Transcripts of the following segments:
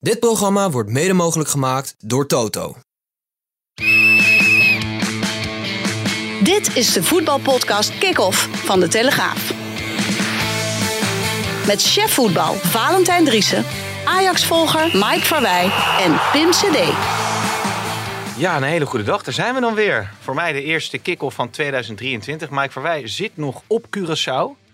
Dit programma wordt mede mogelijk gemaakt door Toto. Dit is de voetbalpodcast Kick-Off van De Telegraaf. Met chef voetbal Valentijn Driessen, Ajax-volger Mike Verwij en Pim CD. Ja, een hele goede dag. Daar zijn we dan weer. Voor mij de eerste kick-off van 2023. Mike Verwij zit nog op Curaçao.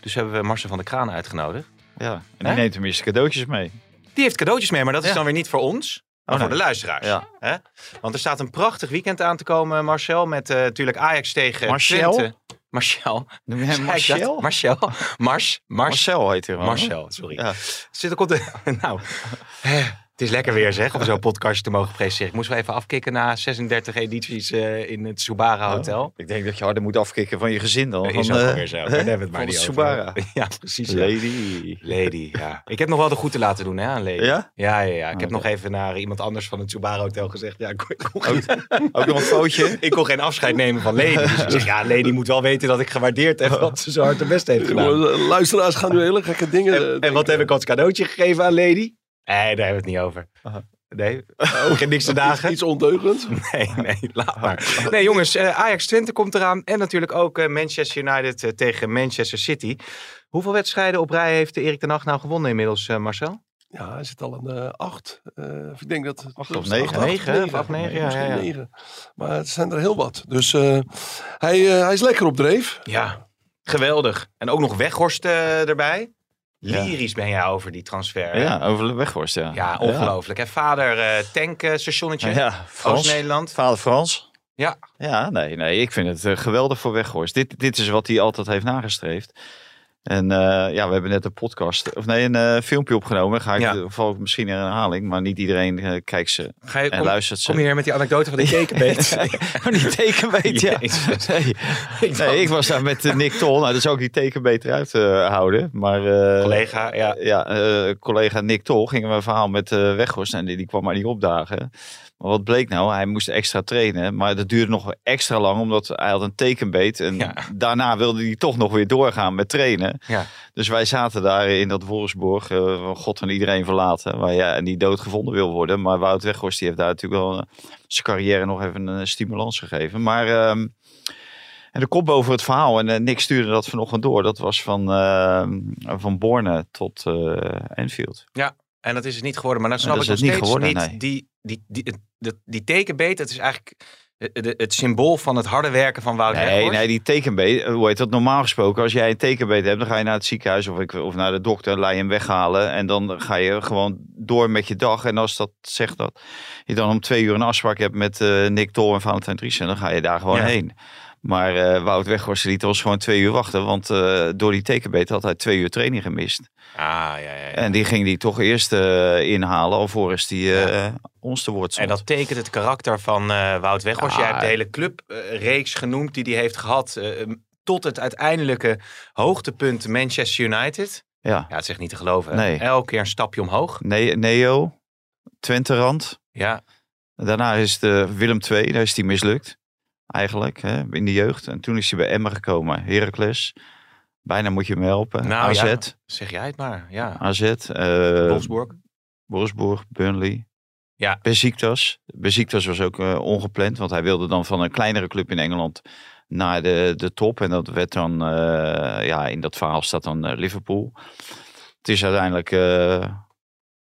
Dus hebben we Marcel van der Kraan uitgenodigd. Ja, en die Hè? neemt tenminste cadeautjes mee. Die heeft cadeautjes mee, maar dat is Ja. dan weer niet voor ons. Maar Oh, voor nee. de luisteraars. Ja. Hè? Want er staat een prachtig weekend aan te komen, Marcel. Met eh, natuurlijk Ajax tegen Marcel? Twente. Marcel. Noem je hem? Marcel? Marcel. Mars. Mars. Marcel heet hij gewoon. Marcel, sorry. Ja. Zit ook op de... Nou, het is lekker weer zeg, om zo'n podcastje te mogen presenteren. Ik moest wel even afkicken na 36 edities eh, in het Subara Hotel. Ik denk dat je harder moet afkicken van je gezin dan. Dat is van, ook eh, alweer zo. Daar hebben we het maar niet Subara. over. Ja, precies. ja. Lady. Lady, ja. Ik heb nog wel de groeten laten doen hè, aan Lady. Ja? Ja, ja, ja. Ik heb Oké. nog even naar iemand anders van het Subara Hotel gezegd. Ja, ik kon, ik kon, Ook, ook nog een foutje. ik kon geen afscheid nemen van Lady. Dus ik zeg, ja, Lady moet wel weten dat ik gewaardeerd heb wat ze zo hard haar best heeft gedaan. Jongen, Luisteraars gaan nu hele gekke dingen. En, eh, en wat heb ik als cadeautje gegeven aan Lady? Nee, daar hebben we het niet over. Aha. Nee, ook geen niks te dagen. Iets ondeugend. Nee, nee, laat maar. Nee, jongens, eh, Ajax Twente komt eraan. En natuurlijk ook eh, Manchester United eh, tegen Manchester City. Hoeveel wedstrijden op rij heeft Erik ten Hag nou gewonnen inmiddels, Marcel? Ja, hij zit al een acht. Eh, of ik denk dat... Acht of negen. Negen, hè? Of acht, negen, ja, misschien ja, ja. negen. Maar het zijn er heel wat. Dus hij, hij is lekker op dreef. Ja, geweldig. En ook nog Weghorst erbij. Lyrisch ben jij over die transfer. Ja, over de weghorst, ja. Ja, ongelooflijk. hè? Vader eh tankstationnetje, Ja, ja Frans. Oost-Nederland. Vader Frans. Ja. Ja, nee, nee, ik vind het eh, geweldig voor Weghorst. Dit, dit is wat hij altijd heeft nagestreefd. En eh, ja, we hebben net een podcast, of nee, een eh, filmpje opgenomen. Ga ik Ja. ja. val ik misschien in herhaling, maar niet iedereen eh, kijkt ze Ga je, en kom, luistert ze. kom je hier met die anekdote van de kekenbeet? Oh, die tekenbeet, ja. Nee. Ik nee, ik was daar met Nick Tol. Nou, dus ook die tekenbeet eruit houden. Maar Collega, ja. ja, collega Nick Tol gingen we een verhaal met Weghorst en die, die kwam maar niet opdagen. Maar wat bleek nou? Hij moest extra trainen, maar dat duurde nog extra lang omdat hij had een tekenbeet. En Ja. daarna wilde hij toch nog weer doorgaan met trainen. Ja. Dus wij zaten daar in dat Wolfsburg, van God en iedereen verlaten, waar ja, en die doodgevonden wil worden. Maar Wout Weghorst die heeft daar natuurlijk wel eh, zijn carrière nog even een stimulans gegeven. Maar ehm, en de kop boven het verhaal, en eh, Nick stuurde dat vanochtend door, dat was van, ehm, van Borne tot eh Enfield. En dat is het niet geworden. Maar dan snap dat ik nog steeds geworden, niet. nee. Die, die, die, die, die, tekenbeet, dat is eigenlijk het, symbool van het harde werken van Wout Nee, nee, die tekenbeet, hoe heet dat? Normaal gesproken, als jij een tekenbeet hebt, dan ga je naar het ziekenhuis of, ik, of naar de dokter, laat je hem weghalen. En dan ga je gewoon door met je dag. En als dat zegt dat je dan om twee uur een afspraak hebt met eh, Nick Tol en Valentijn Driessen, dan ga je daar gewoon Ja. heen. Maar eh Wout Weghorst liet ons gewoon twee uur wachten, want eh, door die tekenbeet had hij twee uur training gemist. Ah, ja, ja, ja. En die ging die toch eerst eh, inhalen, alvorens die ons te woord En dat tekent het karakter van Wout Weghorst. Jij hebt de hele clubreeks genoemd die hij heeft gehad. eh, tot het uiteindelijke hoogtepunt Manchester United. Ja, Ja, het is echt niet te geloven. Nee. Elke keer een stapje omhoog. Ne- Neo, Twente-rand. Ja, Daarna is de Willem II, daar is hij mislukt. Eigenlijk, hè, in de jeugd. En toen is hij bij Emmen gekomen. Heracles. Bijna moet je hem helpen. Nou, AZ. ja. zeg jij het maar. Ja. AZ. eh Wolfsburg. Wolfsburg, Burnley. Ja. Besiktas. Besiktas was ook eh, ongepland. Want hij wilde dan van een kleinere club in Engeland naar de, de top. En dat werd dan, eh, ja, in dat verhaal staat dan Liverpool. Het is uiteindelijk eh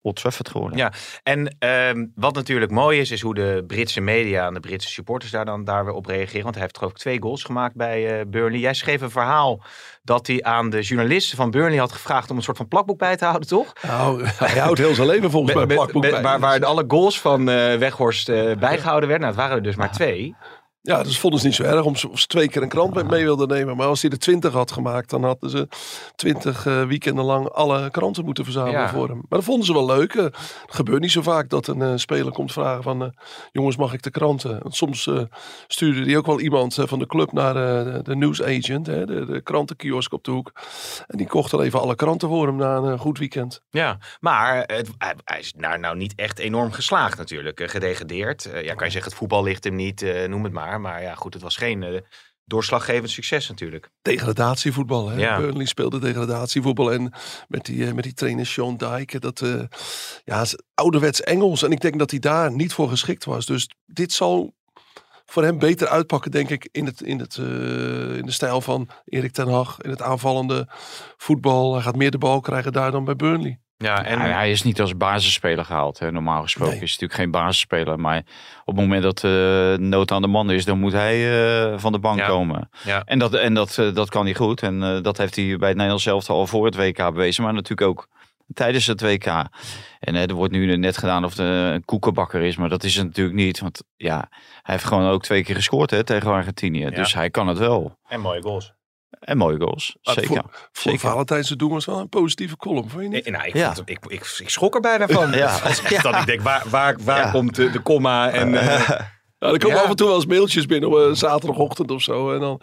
Old Trafford geworden. Ja. En ehm, wat natuurlijk mooi is, is hoe de Britse media en de Britse supporters daar dan daar weer op reageren. Want hij heeft geloof ik twee goals gemaakt bij eh, Burnley. Jij schreef een verhaal dat hij aan de journalisten van Burnley had gevraagd om een soort van plakboek bij te houden, toch? Nou, hij houdt heel zijn leven volgens mij plakboek met- bij. waar, waar alle goals van eh, Weghorst eh, bijgehouden werden. Nou, het waren er dus maar twee. Ja, dus vonden ze niet zo erg om ze, of ze twee keer een krant mee wilden nemen. Maar als hij er twintig had gemaakt, dan hadden ze twintig eh, weekenden lang alle kranten moeten verzamelen Ja. voor hem. Maar dat vonden ze wel leuk. Eh, Het gebeurt niet zo vaak dat een eh, speler komt vragen van... eh, jongens, mag ik de kranten? Want soms eh, stuurde hij ook wel iemand eh, van de club naar eh, de, de newsagent, hè, de, de krantenkiosk op de hoek. En die kocht dan even alle kranten voor hem na een eh, goed weekend. Ja, maar het, hij, is daar nou niet echt enorm geslaagd natuurlijk. eh, gedegradeerd. Eh, ja, kan je zeggen, het voetbal ligt hem niet, eh, noem het maar. Maar ja, goed, het was geen, eh, doorslaggevend succes natuurlijk. degradatievoetbal. Hè? Ja. Burnley speelde degradatievoetbal. En met die, eh, met die trainer Sean Dyke. Dat eh, ja, ouderwets Engels. En ik denk dat hij daar niet voor geschikt was. Dus dit zal voor hem beter uitpakken, denk ik, in, het, in, het, in de stijl van Erik ten Hag. In het aanvallende voetbal. Hij gaat meer de bal krijgen daar dan bij Burnley. Ja, en Hij, hij is niet als basisspeler gehaald. Hè. Normaal gesproken Nee. is hij natuurlijk geen basisspeler. Maar op het moment dat eh nood aan de man is, dan moet hij eh, van de bank Ja. komen. ja. En, dat, en dat, eh, dat kan hij goed. En eh, dat heeft hij bij het Nederlands zelf al voor het WK bewezen. Maar natuurlijk ook tijdens het WK. En er wordt nu net gedaan of het een koekenbakker is. Maar dat is het natuurlijk niet. Want ja, hij heeft gewoon ook twee keer gescoord hè, tegen Argentinië. Dus hij kan het wel. en mooie goals. En mooie goals. Maar Zeker. Voor, voor Zeker. Valentijn zijn doen was wel een positieve column, vond je niet? Nee, nou, ik, Ja. vond het- ik, ik, ik schrok er bijna van. Ja. Dat ik denk, waar, waar, waar Ja. komt de, de komma? En, eh, Ja, er komen Ja. af en toe wel eens mailtjes binnen op een zaterdagochtend of zo. En dan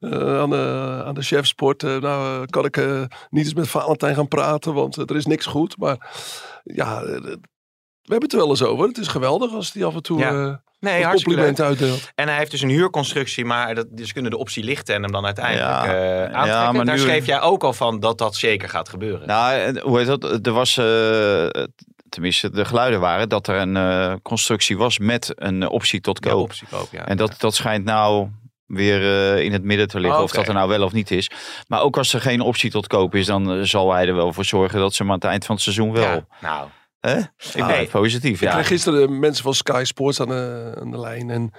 eh, aan, de, aan de chef sport, eh, nou eh, kan ik eh, niet eens met Valentijn gaan praten, want eh, er is niks goed. Maar ja, eh, we hebben het er wel eens over. Het is geweldig als hij af en toe Ja. eh, nee, een hartstikke compliment leuk. uitdeelt. En hij heeft dus een huurconstructie, maar dat, dus kunnen de optie lichten en hem dan uiteindelijk Ja. eh, Ja, aantrekken. maar Daar nu- schreef jij ook al van dat dat zeker gaat gebeuren. Nou, hoe heet dat? Er was, eh, tenminste, de geluiden waren dat er een eh, constructie was met een optie tot Ja, koop. ja. En dat, dat schijnt nou weer eh, in het midden te liggen. Oh, Of dat er nou wel of niet is. Maar ook als er geen optie tot koop is, dan zal hij er wel voor zorgen dat ze hem aan het eind van het seizoen wel. Ja, nou, Hè? Ik ben Nee. positief. Ik Ja. kreeg gisteren mensen van Sky Sports aan de, aan de lijn. En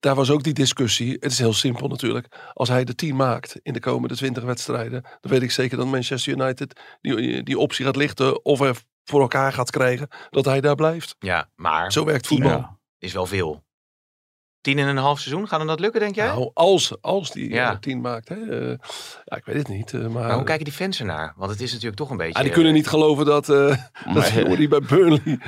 daar was ook die discussie. Het is heel simpel natuurlijk. Als hij de 10 maakt in de komende 20 wedstrijden. Dan weet ik zeker dat Manchester United die, die optie gaat lichten. Of er voor elkaar gaat krijgen dat hij daar blijft. ja, maar Zo werkt voetbal. Ja. is wel veel. Tien en een half seizoen, gaat hem dat lukken, denk jij? Nou, als, als die Ja. eh, 10 maakt. Hè, eh, ja, ik weet het niet. eh, maar maar hoe kijken die fans ernaar? Want het is natuurlijk toch een beetje... Ah, die kunnen niet geloven dat, eh dat die bij Burnley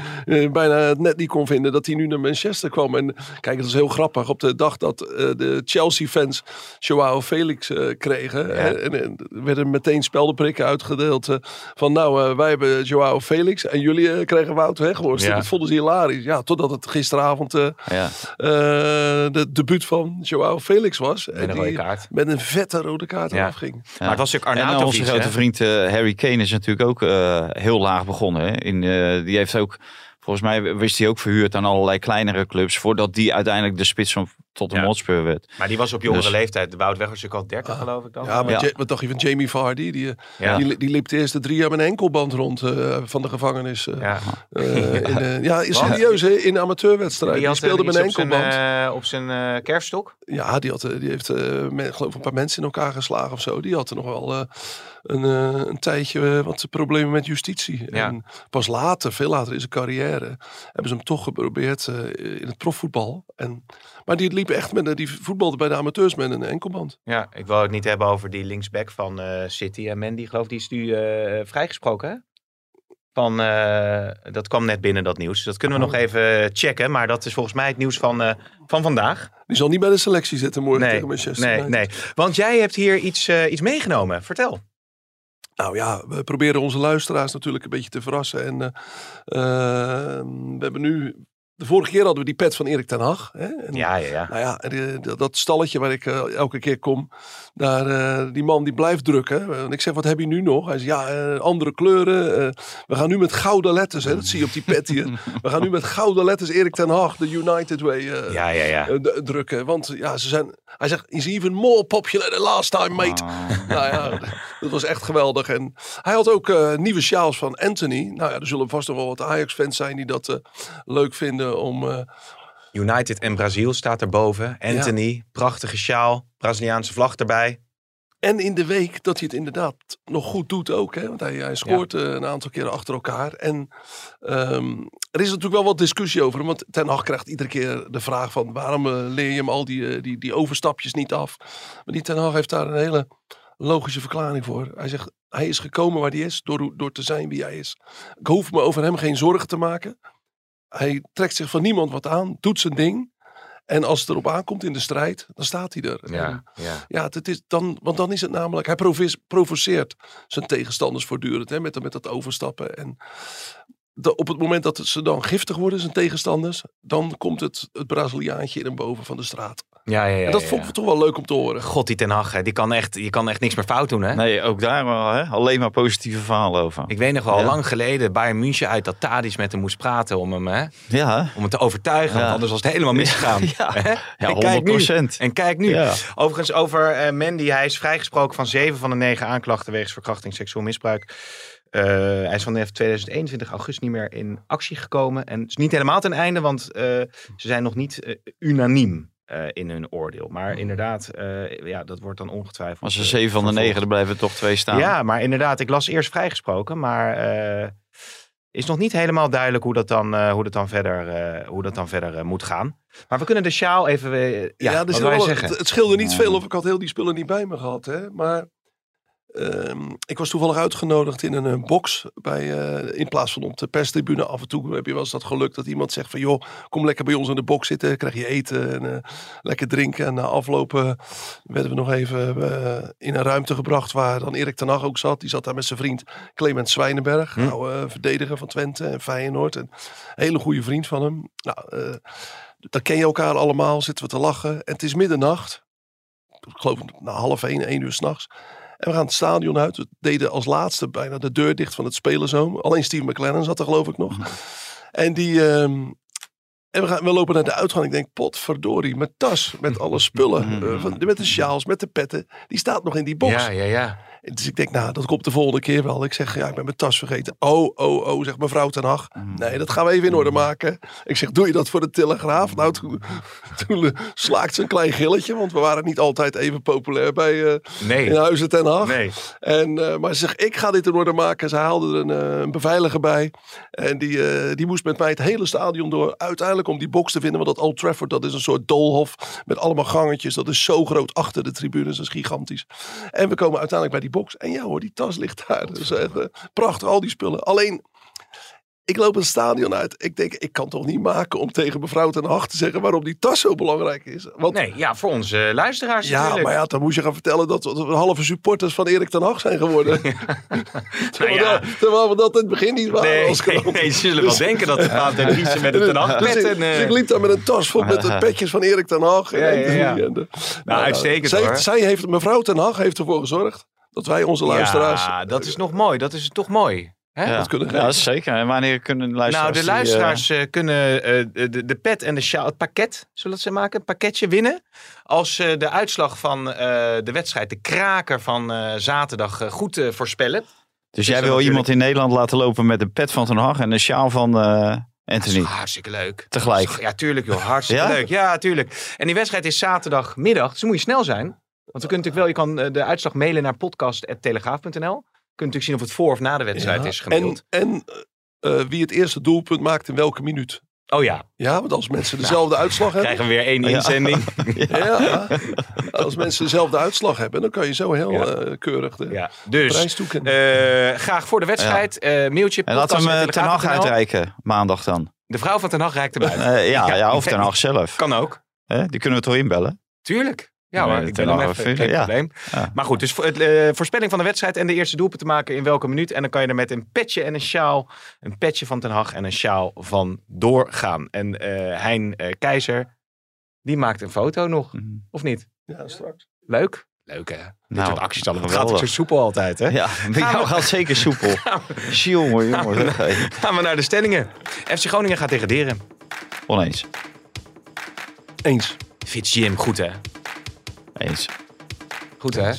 bijna het net niet kon vinden, dat hij nu naar Manchester kwam. En kijk, het is heel grappig. Op de dag dat eh, de Chelsea-fans Joao Felix eh, kregen, Ja. en, en er werden meteen speldenprikken uitgedeeld van nou, eh, wij hebben Joao Felix en jullie kregen Wout Weghorst. Ja. Dat vonden ze hilarisch. Ja, totdat het gisteravond eh Ja. Eh, de debuut van Joao Felix was. Met En een rode die kaart. met een vette rode kaart Ja. eraf ging. Maar het was natuurlijk En eh, Arnautovic, onze grote vriend eh, Harry Kane is natuurlijk ook eh, heel laag begonnen. Hè? In, eh, die heeft ook, volgens mij wist hij ook verhuurd aan allerlei kleinere clubs. Voordat die uiteindelijk de spits van tot een Ja. Hotspur werd. Maar die was op jongere Dus- leeftijd. De Wout is ook al 30, geloof ik dan. Ja, maar Ja. Wat dacht je van Jamie Vardy? Die, eh, Ja. die, die liep de eerste drie jaar met een enkelband rond eh, van de gevangenis. eh, Ja. eh, in, eh, ja, serieus, hè, in amateurwedstrijden. Die, speelde met een enkelband. eh, op zijn eh, kerfstok. Ja, die, had, die heeft eh, me- geloof ik een paar mensen in elkaar geslagen of zo. Die had er nog wel eh, een, eh, een tijdje eh, wat problemen met justitie. Ja. En pas later, veel later in zijn carrière, hebben ze hem toch geprobeerd eh, in het profvoetbal. En, maar die liep echt met, die voetbalde bij de amateurs met een enkelband. Ja, ik wil het niet hebben over die linksback van City. En Mandy, geloof ik, die is nu vrijgesproken, hè? Van, dat kwam net binnen, dat nieuws. Dat kunnen we nog even checken. Maar dat is volgens mij het nieuws van, van vandaag. Die zal niet bij de selectie zitten morgen Nee, tegen Manchester nee, nee. Want jij hebt hier iets, iets meegenomen. Vertel. Nou ja, we proberen onze luisteraars natuurlijk een beetje te verrassen. En eh, eh, we hebben nu... De vorige keer hadden we die pet van Erik ten Hag. Hè? En, Ja, ja, ja. Nou ja, eh, dat- stalletje waar ik eh, elke keer kom, daar, eh, die man die blijft drukken. En ik zeg, wat heb je nu nog? Hij zegt, ja, andere kleuren. we gaan nu met gouden letters, hè? dat zie je op die pet hier. we gaan nu met gouden letters Erik ten Hag, de United Way, Ja, ja, ja. d- drukken. Want ja, ze zijn, hij zegt, is even more popular than last time, mate. Ah. Nou ja, dat was echt geweldig. En hij had ook nieuwe sjaals van Anthony. Nou ja, er zullen vast nog wel wat Ajax-fans zijn die dat leuk vinden om... eh, United en Brazil staat erboven. Anthony, prachtige sjaal. Braziliaanse vlag erbij. En in de week dat hij het inderdaad nog goed doet ook. Hè? Want hij, hij scoort eh, een aantal keren achter elkaar. En ehm, er is natuurlijk wel wat discussie over hem. Want Ten Hag krijgt iedere keer de vraag van... waarom eh, leer je hem al die, eh, die, die overstapjes niet af? Maar die Ten Hag heeft daar een hele logische verklaring voor. Hij zegt, hij is gekomen waar hij is door, door te zijn wie hij is. Ik hoef me over hem geen zorgen te maken. Hij trekt zich van niemand wat aan, doet zijn ding. En als het erop aankomt in de strijd, dan staat hij er. En- Ja, ja. ja, het is dan, want dan is het namelijk, hij provoceert zijn tegenstanders voortdurend hè, met, met dat overstappen. En de- op het moment dat het ze dan giftig worden, zijn tegenstanders, dan komt het, het Braziliaantje in boven van de straat. Ja, ja, ja. en dat vond ja. ik toch wel leuk om te horen. God, die Ten Hag, hè, die kan echt, die kan echt niks meer fout doen, hè? Nee, ook daar wel, hè? alleen maar positieve verhalen over. Ik weet nog wel, Ja. lang geleden, Bayern München uit dat Tadic met hem moest praten om hem, hè, Ja, om hem te overtuigen. Ja. Want anders was het helemaal misgegaan. Ja. Hè? ja en kijk nu. 100%. En kijk nu. Ja. Overigens over eh, Mandy. Hij is vrijgesproken van zeven van de negen aanklachten wegens verkrachting, seksueel misbruik. Eh, hij is vanaf 2021 augustus niet meer in actie gekomen. En het is niet helemaal ten einde, want eh, ze zijn nog niet eh, unaniem eh, in hun oordeel. Maar inderdaad, eh, ja, dat wordt dan ongetwijfeld. Als er zeven van de negen, er blijven er toch twee staan. Ja, maar inderdaad, ik las eerst vrijgesproken, maar eh, is nog niet helemaal duidelijk hoe dat dan, eh, hoe dat dan verder, eh, hoe dat dan verder moet gaan. Maar we kunnen de sjaal even, ja, Ja, wat zit wil je wel- zeggen? het, het scheelde niet Ja. veel of ik had heel die spullen niet bij me gehad. Hè? Maar ehm, ik was toevallig uitgenodigd in een, eh, box. Bij, eh, in plaats van op de perstribune. Af en toe heb je wel eens dat geluk dat iemand zegt van... joh, kom lekker bij ons in de box zitten. Krijg je eten en eh, lekker drinken. En na aflopen werden we nog even in een ruimte gebracht... waar dan Erik ten Hag ook zat. Die zat daar met zijn vriend Clement Zwijnenberg. Hm. Oude verdediger van Twente en Feyenoord. En een hele goede vriend van hem. Nou, dan ken je elkaar allemaal, zitten we te lachen. En het is middernacht. Ik geloof na half één, één uur s'nachts. En we gaan het stadion uit. We deden als laatste bijna de deur dicht van het spelerzoom. Alleen Steve McLaren zat er geloof ik nog. En die... ehm, en we, gaan, we lopen naar de uitgang. Ik denk, potverdorie, mijn tas met alle spullen. eh, van, met de sjaals, met de petten. Die staat nog in die box. Ja, ja, ja. Dus ik denk, nou, dat komt de volgende keer wel. Ik zeg, ja, ik ben mijn tas vergeten. Oh, oh, oh, zegt mevrouw ten Hag. Nee, dat gaan we even in orde maken. Ik zeg, doe je dat voor de Telegraaf? Nou, toen, toen slaakt ze een klein gilletje. Want we waren niet altijd even populair bij eh Nee. in Huizen ten Hag. Nee. En, eh, maar ze zegt, ik ga dit in orde maken. Ze haalde er een, eh, een beveiliger bij. En die, die moest met mij het hele stadion door. Uiteindelijk om die box te vinden. Want dat Old Trafford, dat is een soort doolhof. Met allemaal gangetjes. Dat is zo groot achter de tribunes. Dat is gigantisch. En we komen uiteindelijk bij die box. En ja hoor, die tas ligt daar. Dus echt eh, prachtig, al die spullen. Alleen... Ik loop het stadion uit. Ik denk, ik kan toch niet maken om tegen mevrouw ten Hag te zeggen waarom die tas zo belangrijk is. Want Nee, ja, voor onze luisteraars ja, natuurlijk. maar ja, dan moest je gaan vertellen dat we we halve supporters van Erik ten Hag zijn geworden. terwijl, Nou ja. dat, terwijl we dat in het begin niet waren Nee, als nee, krant. nee, ze zullen wel denken dat het gaat en Riese met een ten Hag Dus en, dus eh, ik liep daar met een tas vol met de petjes van Erik ten Hag. En Ja, ja, ja. en nou, uitstekend, zij, hoor. Zij heeft, mevrouw ten Hag heeft ervoor gezorgd dat wij onze luisteraars... Ja, dat is nog mooi. Dat is toch mooi. Hè? Ja, dat kunnen ja, zeker. En wanneer kunnen de luisteraars... Nou, de die, eh, luisteraars eh, kunnen eh, de, de pet en de sjaal, het pakket, zullen ze maken, een pakketje winnen. Als ze de uitslag van eh, de wedstrijd, de kraker van eh, zaterdag, goed voorspellen. dus jij wil natuurlijk- iemand in Nederland laten lopen met een pet van Ten Hag en een sjaal van eh, Dat is Anthony. hartstikke leuk. Tegelijk. Ja, tuurlijk joh. Hartstikke Ja? leuk. Ja, tuurlijk. En die wedstrijd is zaterdagmiddag, dus moet je snel zijn. Want we kunnen natuurlijk wel, je kan eh, de uitslag mailen naar podcast.telegraaf.nl. Je kunt natuurlijk zien of het voor of na de wedstrijd Ja, is gemaild. En, en eh, wie het eerste doelpunt maakt in welke minuut. Oh ja, Ja, want als mensen dezelfde uitslag hebben... krijgen we weer één inzending. Ja, als mensen dezelfde uitslag hebben, dan kan je zo heel Ja. eh, keurig de Ja, dus prijs toekennen. eh, graag voor de wedstrijd. eh mailtje. En laten we hem Ten. Hag uitreiken, maandag dan. De vrouw van Ten Hag reikt. Eh, ja, Ja. of Ten Hag zelf. Kan ook. Hè? Die kunnen we toch inbellen? Tuurlijk. Ja hoor, ik ben Hag even, geen ja. probleem. Ja. Maar goed, dus voor het, eh, voorspelling van de wedstrijd en de eerste doelpunt te maken in welke minuut. En dan kan je er met een petje en een sjaal, een petje van Ten Hag en een sjaal van doorgaan. En eh Hein eh, Keizer, die maakt een foto nog, Mhm. of niet? ja, straks. Leuk? Leuk hè? Dit Nou, soort acties allemaal. Het gaat ook zo soepel altijd hè? Ja, bij jou gaat zeker soepel. Jongen, jongen. Gaan we naar de stellingen. FC Groningen gaat degraderen. Oneens. Eens. Fitz Jim, goed hè? Eens. Goed hè?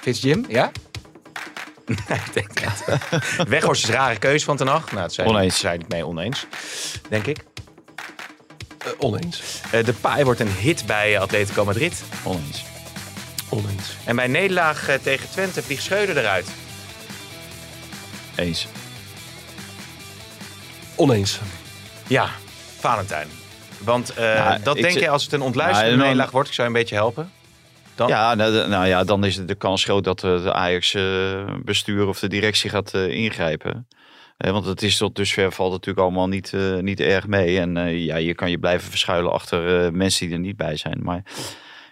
Fitz Jim, ja? Nee, ik denk het. Weghorst is een rare keuze van Ten Hag. Nou, dat zijn, Oneens. zijn het mee oneens, denk ik. Eh, oneens. Eh, de paai wordt een hit bij Atletico Madrid. Oneens. Oneens. En bij nederlaag eh, tegen Twente vliegt Schreuder eruit. Eens. Oneens. Ja, Valentijn. Want eh, Nou, dat denk je als het een ontluisterende Nou, nederlaag wordt. Ik zou je een beetje helpen. Dan? Ja, nou, nou ja, dan is de kans groot dat eh, de Ajax-bestuur of de directie gaat eh, ingrijpen. Eh, want het is tot dusver valt natuurlijk allemaal niet, eh, niet erg mee. En eh, ja, je kan je blijven verschuilen achter eh, mensen die er niet bij zijn. Maar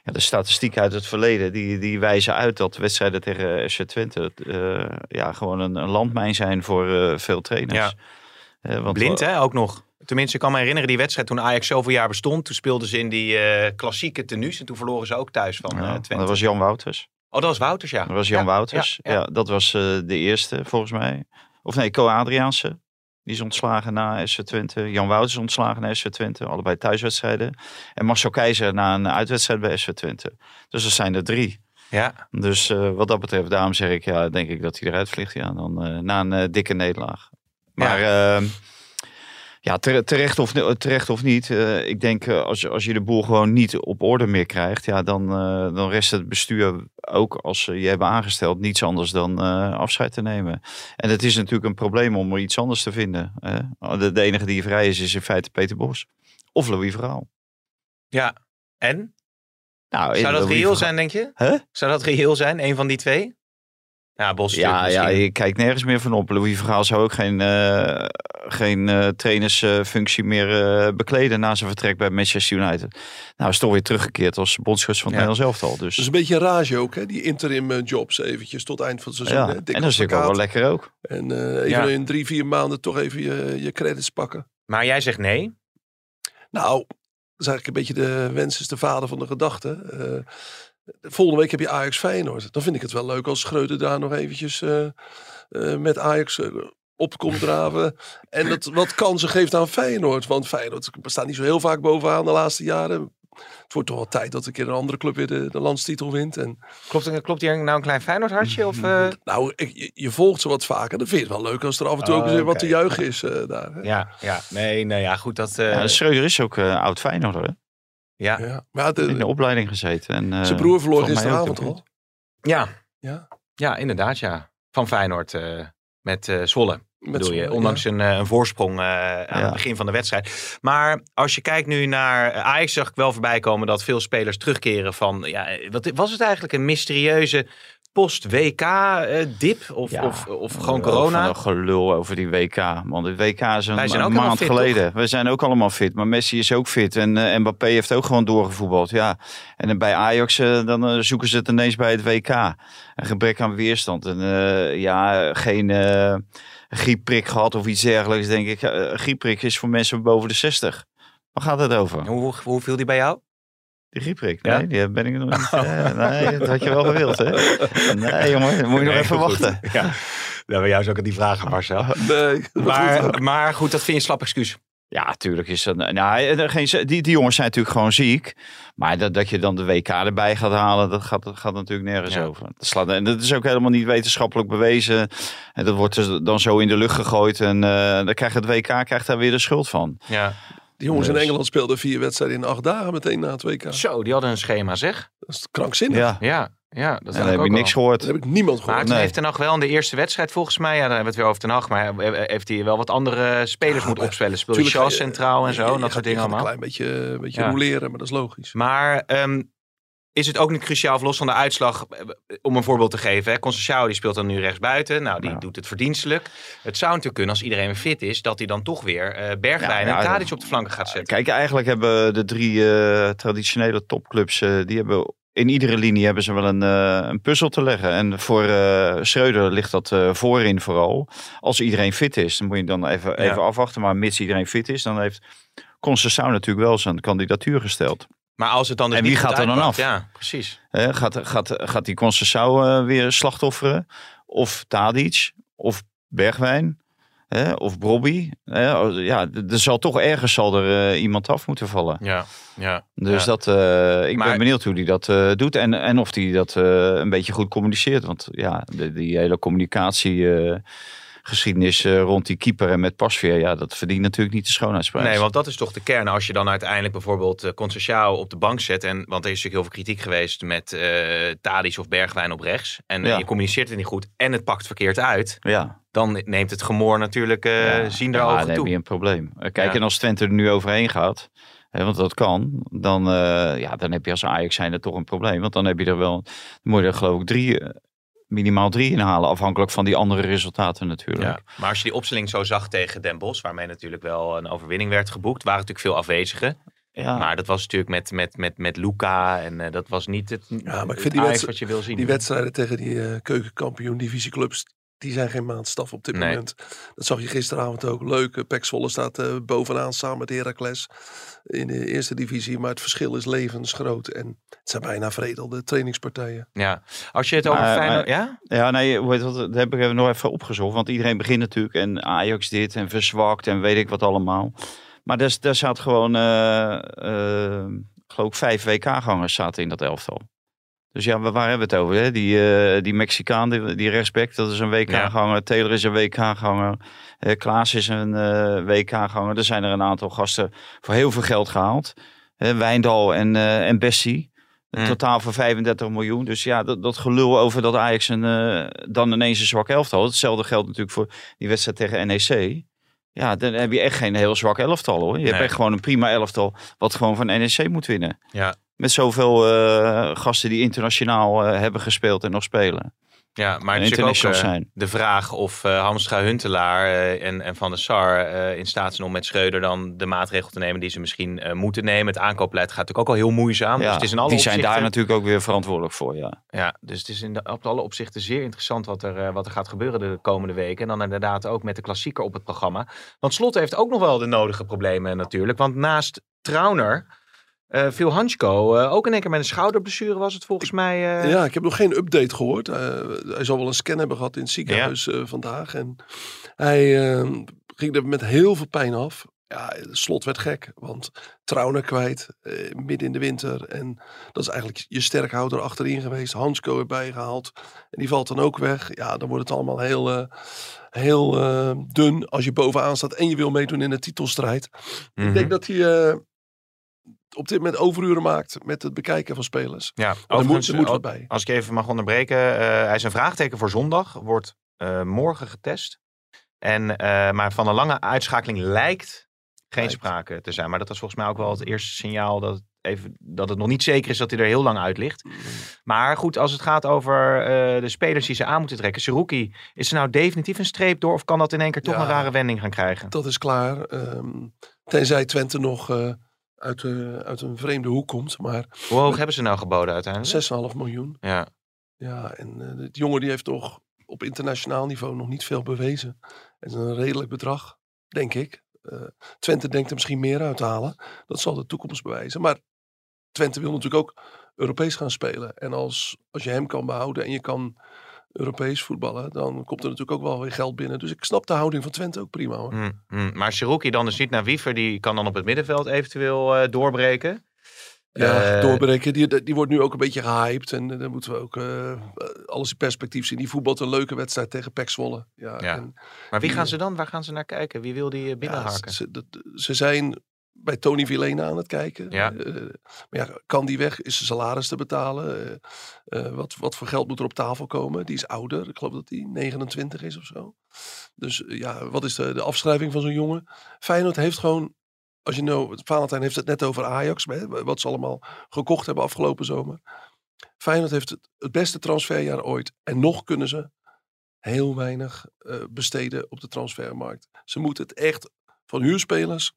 ja, de statistieken uit het verleden die, die wijzen uit dat wedstrijden tegen FC Twente eh, ja, gewoon een, een landmijn zijn voor eh, veel trainers. Ja. Eh, want Blind hè, ook nog. Tenminste, ik kan me herinneren die wedstrijd toen Ajax zoveel jaar bestond. Toen speelden ze in die eh, klassieke tenues. En toen verloren ze ook thuis van Ja, eh, Twente. dat was Jan Wouters. Oh, dat was Wouters, ja. Dat was Jan Ja, Wouters. Ja, dat was eh, de eerste volgens mij. Of nee, Co Adriaanse. Die is ontslagen na SC Twente. Jan Wouters is ontslagen na SC Twente. Allebei thuiswedstrijden. En Marcel Keizer na een uitwedstrijd bij SC Twente. Dus dat zijn er drie. Ja. Dus wat dat betreft, daarom zeg ik, ja, denk ik dat hij eruit vliegt. Ja, dan na een dikke nederlaag. Maar ja, ja tere- terecht, of, terecht of niet. eh, ik denk eh, als, je- als je de boel gewoon niet op orde meer krijgt. Ja, dan, eh, dan rest het bestuur ook als ze je hebben aangesteld niets anders dan afscheid te nemen. En het is natuurlijk een probleem om er iets anders te vinden. hè. De, de enige die vrij is, is in feite Peter Bos. Of Louis Verhaal. ja. En? Nou, Zou dat Louis reëel zijn, denk je? Hè? Zou dat reëel zijn, een van die twee? Ja, Bos Ja, ja, je kijkt nergens meer van op. Louis Vergaal zou ook geen, geen eh, trainersfunctie meer eh, bekleden na zijn vertrek bij Manchester United. Nou, is toch weer teruggekeerd als bondscoach van het Ja. Nederlands elftal. Dus Dat is een beetje een rage ook, hè? die interim eh, jobs eventjes tot eind van het seizoen. ja, en dat is natuurlijk wel lekker ook. En eh, even Ja. in drie, vier maanden toch even je, je credits pakken. Maar jij zegt nee. Nou, dat is eigenlijk een beetje de wens is de vader van de gedachte. Eh, volgende week heb je Ajax Feyenoord. Dan vind ik het wel leuk als Schreuder daar nog eventjes eh, eh, met Ajax eh, op komt draven. En dat wat kansen geeft aan Feyenoord. Want Feyenoord staat niet zo heel vaak bovenaan de laatste jaren. Het wordt toch wel tijd dat een keer een andere club weer de, de landstitel wint. En Klopt, klopt hier nou een klein Feyenoord hartje? Of, eh? nou, ik- je, je volgt ze wat vaker. Dan vind je het wel leuk als er af en toe Oh, ook eens wat te juichen is eh, daar. Hè? Ja, ja. Nee, nee, ja, goed. Dat, eh, Ja, Schreuder is ook oud Feyenoorder. hè? ja. Ja. Maar ja, de- In de opleiding gezeten. En, eh, zijn broer verloor gisteravond al. Ja. Ja. ja, inderdaad, ja. Van Feyenoord met met eh, Zwolle. Bedoel je, ondanks ja. een, eh, een voorsprong eh, aan Ja. het begin van de wedstrijd. Maar als je kijkt nu naar eh, Ajax, zag ik wel voorbij komen dat veel spelers terugkeren van, ja, wat was het eigenlijk een mysterieuze post-WK-dip of, Ja, of, of gewoon corona? Van een gelul over die WK. Want de WK is een, maand fit, geleden. We zijn ook allemaal fit. Maar Messi is ook fit. En eh, Mbappé heeft ook gewoon doorgevoetbald. Ja. En bij Ajax dan zoeken ze het ineens bij het WK. Een gebrek aan weerstand. En ja, geen griepprik gehad of iets dergelijks. Denk ik. Eh, griepprik is voor mensen boven de 60. Waar gaat het over? Hoe, hoe viel die bij jou? Die griepprik? Ja? Nee, die ben ik nog niet. eh, nee, dat had je wel gewild, hè? Nee, jongen, dan moet je nog Nee, even goed. wachten. Ja. Nou, bij jou zou ik het niet vragen, Marcel. Nee, Maar, maar goed, dat vind je een slap excuus. Ja, tuurlijk is dat. Nou, er geen, die, die jongens zijn natuurlijk gewoon ziek. Maar dat, dat je dan de WK erbij gaat halen, dat gaat, dat gaat natuurlijk nergens Ja. over. Dat slaat, en dat is ook helemaal niet wetenschappelijk bewezen. En dat wordt dus dan zo in de lucht gegooid. En eh, dan krijgt het WK krijgt daar weer de schuld van. Ja. Die jongens in Dus. Engeland speelden vier wedstrijden in acht dagen meteen na het WK. Zo, die hadden een schema, zeg. Dat is krankzinnig. Ja, Ja, ja dat ik heb ook je niks al. gehoord. Dat heb ik niemand Maar gehoord. toen Nee. heeft Ten Hag wel in de eerste wedstrijd volgens mij, ja, dan hebben we het weer over Ten Hag, maar heeft hij wel wat andere spelers Ja, moeten maar Shaw ga je- centraal en zo, en dat soort dingen allemaal. een klein beetje, een beetje Ja. roleren, maar dat is logisch. Maar ehm, is het ook niet cruciaal, of los van de uitslag, eh, om een voorbeeld te geven. Hè? Die speelt dan nu rechtsbuiten. Nou, die Ja. doet het verdienstelijk. Het zou natuurlijk kunnen, als iedereen weer fit is, dat hij dan toch weer eh Bergwijn Ja, ja, en Tadic op de flanken gaat zetten. Kijk, eigenlijk hebben de drie eh, traditionele topclubs, eh, die hebben in iedere linie hebben ze wel een, eh, een puzzel te leggen. En voor eh Schreuder ligt dat eh, voorin vooral. Als iedereen fit is, dan moet je dan even, Ja. even afwachten. Maar mits iedereen fit is, dan heeft Conceição natuurlijk wel zijn kandidatuur gesteld. Maar als het dan dus En wie gaat er dan af? Ja, precies. Gaat, gaat, gaat die Conceição eh, weer slachtofferen? Of Tadic? Of Bergwijn? Hè, of Brobby? Hè, ja, d- er zal toch ergens zal er eh, iemand af moeten vallen. Ja, ja. Dus ja. dat, eh, ik Maar- ben benieuwd hoe hij dat eh, doet en, en of hij dat een beetje goed communiceert. Want ja, de, die hele communicatiegeschiedenis eh, rond die keeper en met Pasveer, ja, dat verdient natuurlijk niet de schoonheidsprijs. Nee, want dat is toch de kern. Als je dan uiteindelijk bijvoorbeeld uh, op de bank zet. En, want er is natuurlijk heel veel kritiek geweest met uh, Tadic of Bergwijn op rechts. En Ja. je communiceert het niet goed en het pakt verkeerd uit. ja, Dan neemt het gemoor natuurlijk uh, ja, zien er ja, ogen dan heb toe. je een probleem. Eh, Kijk, Ja. en als Twente er nu overheen gaat, hè, want dat kan, dan, eh, ja, dan heb je als Ajax zijn toch een probleem. Want dan heb je er wel, dan moet je er geloof ik drie, eh, minimaal drie inhalen, afhankelijk van die andere resultaten natuurlijk. Ja. Maar als je die opstelling zo zag tegen Den Bosch, waarmee natuurlijk wel een overwinning werd geboekt, waren natuurlijk veel afwezigen. Ja. Maar dat was natuurlijk met, met, met, met Luca en uh, dat was niet het, Ja, maar ik het vind die wat je wil zien. Die wedstrijden tegen die uh, keukenkampioen divisieclubs, die zijn geen maandstaf op dit Nee. moment. Dat zag je gisteravond ook. Leuk, uh, Pek Zwolle staat eh, bovenaan samen met Heracles in de eerste divisie. Maar het verschil is levensgroot. En het zijn bijna veredelde trainingspartijen. Ja, als je het over Feyenoord... Ja? Ja, nee, hoe heet dat, dat heb ik even nog even opgezocht. Want iedereen begint natuurlijk en Ajax dit en verzwakt en weet ik wat allemaal. Maar daar, daar zat gewoon, eh eh, geloof ik, vijf WK-gangers zaten in dat elftal. Dus ja, waar hebben we het over? Hè? Die, eh, die Mexicaan, die, die rechtsback, dat is een WK-ganger. Taylor is een WK-ganger. Eh Klaas is een eh, WK-ganger. Er zijn er een aantal gasten voor heel veel geld gehaald. Wijndal en, en Bessie. Een Mm. totaal van 35 miljoen. Dus ja, dat, dat gelul over dat Ajax een, dan ineens een zwak elftal. had. Hetzelfde geldt natuurlijk voor die wedstrijd tegen NEC. Ja, dan heb je echt geen heel zwak elftal hoor. Je hebt echt gewoon een prima elftal wat gewoon van NEC moet winnen. Ja. Met zoveel eh, gasten die internationaal eh, hebben gespeeld en nog spelen. Ja, maar het is ook eh, zijn. de vraag of Hamstra Huntelaar en, en Van der Sar in staat zijn om met Schreuder dan de maatregel te nemen die ze misschien moeten nemen. Het aankoopbeleid gaat natuurlijk ook al heel moeizaam. dus Ja, het is in alle die zijn daar natuurlijk ook weer verantwoordelijk voor. Ja. Ja, dus het is in de, op alle opzichten zeer interessant wat er, wat er gaat gebeuren de komende weken. En dan inderdaad ook met de klassieker op het programma. Want Slot heeft ook nog wel de nodige problemen natuurlijk. Want naast Trauner eh viel Hansko eh, ook in één keer met een schouderblessure was het volgens mij. eh, Ja, ik heb nog geen update gehoord. Eh, hij zal wel een scan hebben gehad in het ziekenhuis vandaag. En hij eh, ging er met heel veel pijn af. Ja, het slot werd gek, want Trauner kwijt, eh, midden in de winter. En dat is eigenlijk je sterkhouder achterin geweest. Hansko erbij gehaald. En die valt dan ook weg. Ja, dan wordt het allemaal heel, heel dun als je bovenaan staat en je wil meedoen in de titelstrijd. mhm. Ik denk dat hij op dit moment overuren maakt met het bekijken van spelers. ja, er moet, er eh, wat bij. Als ik even mag onderbreken. eh, hij is een vraagteken voor zondag. Wordt eh, morgen getest. En, maar van een lange uitschakeling lijkt geen Lijkt. sprake te zijn. Maar dat was volgens mij ook wel het eerste signaal dat het, even, dat het nog niet zeker is dat hij er heel lang uit ligt. Maar goed, als het gaat over de spelers die ze aan moeten trekken. Seruki, is er nou definitief een streep door? Of kan dat in één keer toch Ja. een rare wending gaan krijgen? Dat is klaar. ehm, tenzij Twente nog uit, de, uit een vreemde hoek komt. Maar 6,5 Hoe hoog hebben ze nou geboden uiteindelijk? miljoen. Ja. Ja, en eh die jongen die heeft toch op internationaal niveau nog niet veel bewezen. Het is een redelijk bedrag, denk ik. Eh, Twente denkt er misschien meer uit te halen. Dat zal de toekomst bewijzen. Maar Twente wil natuurlijk ook Europees gaan spelen. En als, als je hem kan behouden en je kan Europees voetballen, dan komt er natuurlijk ook wel weer geld binnen. Dus ik snap de houding van Twente ook prima hoor. Hm, hm. Maar Seruki dan dus niet naar Wiever. Die kan dan op het middenveld eventueel eh, doorbreken. Ja, Eh, doorbreken. Die, die wordt nu ook een beetje gehyped. En eh, dan moeten we ook alles in perspectief zien. Die voetbalt een leuke wedstrijd tegen Pek Zwolle. Ja, Ja. en, Maar wie gaan ze dan? Waar gaan ze naar kijken? Wie wil die ja, binnenhaken? ze zijn bij Tony Villena aan het kijken. Ja. Eh, maar ja, kan die weg? Is zijn salaris te betalen? Eh, eh, wat, wat voor geld moet er op tafel komen? Die is ouder. Ik geloof dat die 29 is of zo. Dus ja, wat is de, de afschrijving van zo'n jongen? Feyenoord heeft gewoon... Als je nou, Valentijn heeft het net over Ajax, hè, wat ze allemaal gekocht hebben afgelopen zomer. Feyenoord heeft het, het beste transferjaar ooit. En nog kunnen ze heel weinig besteden op de transfermarkt. Ze moeten het echt van huurspelers,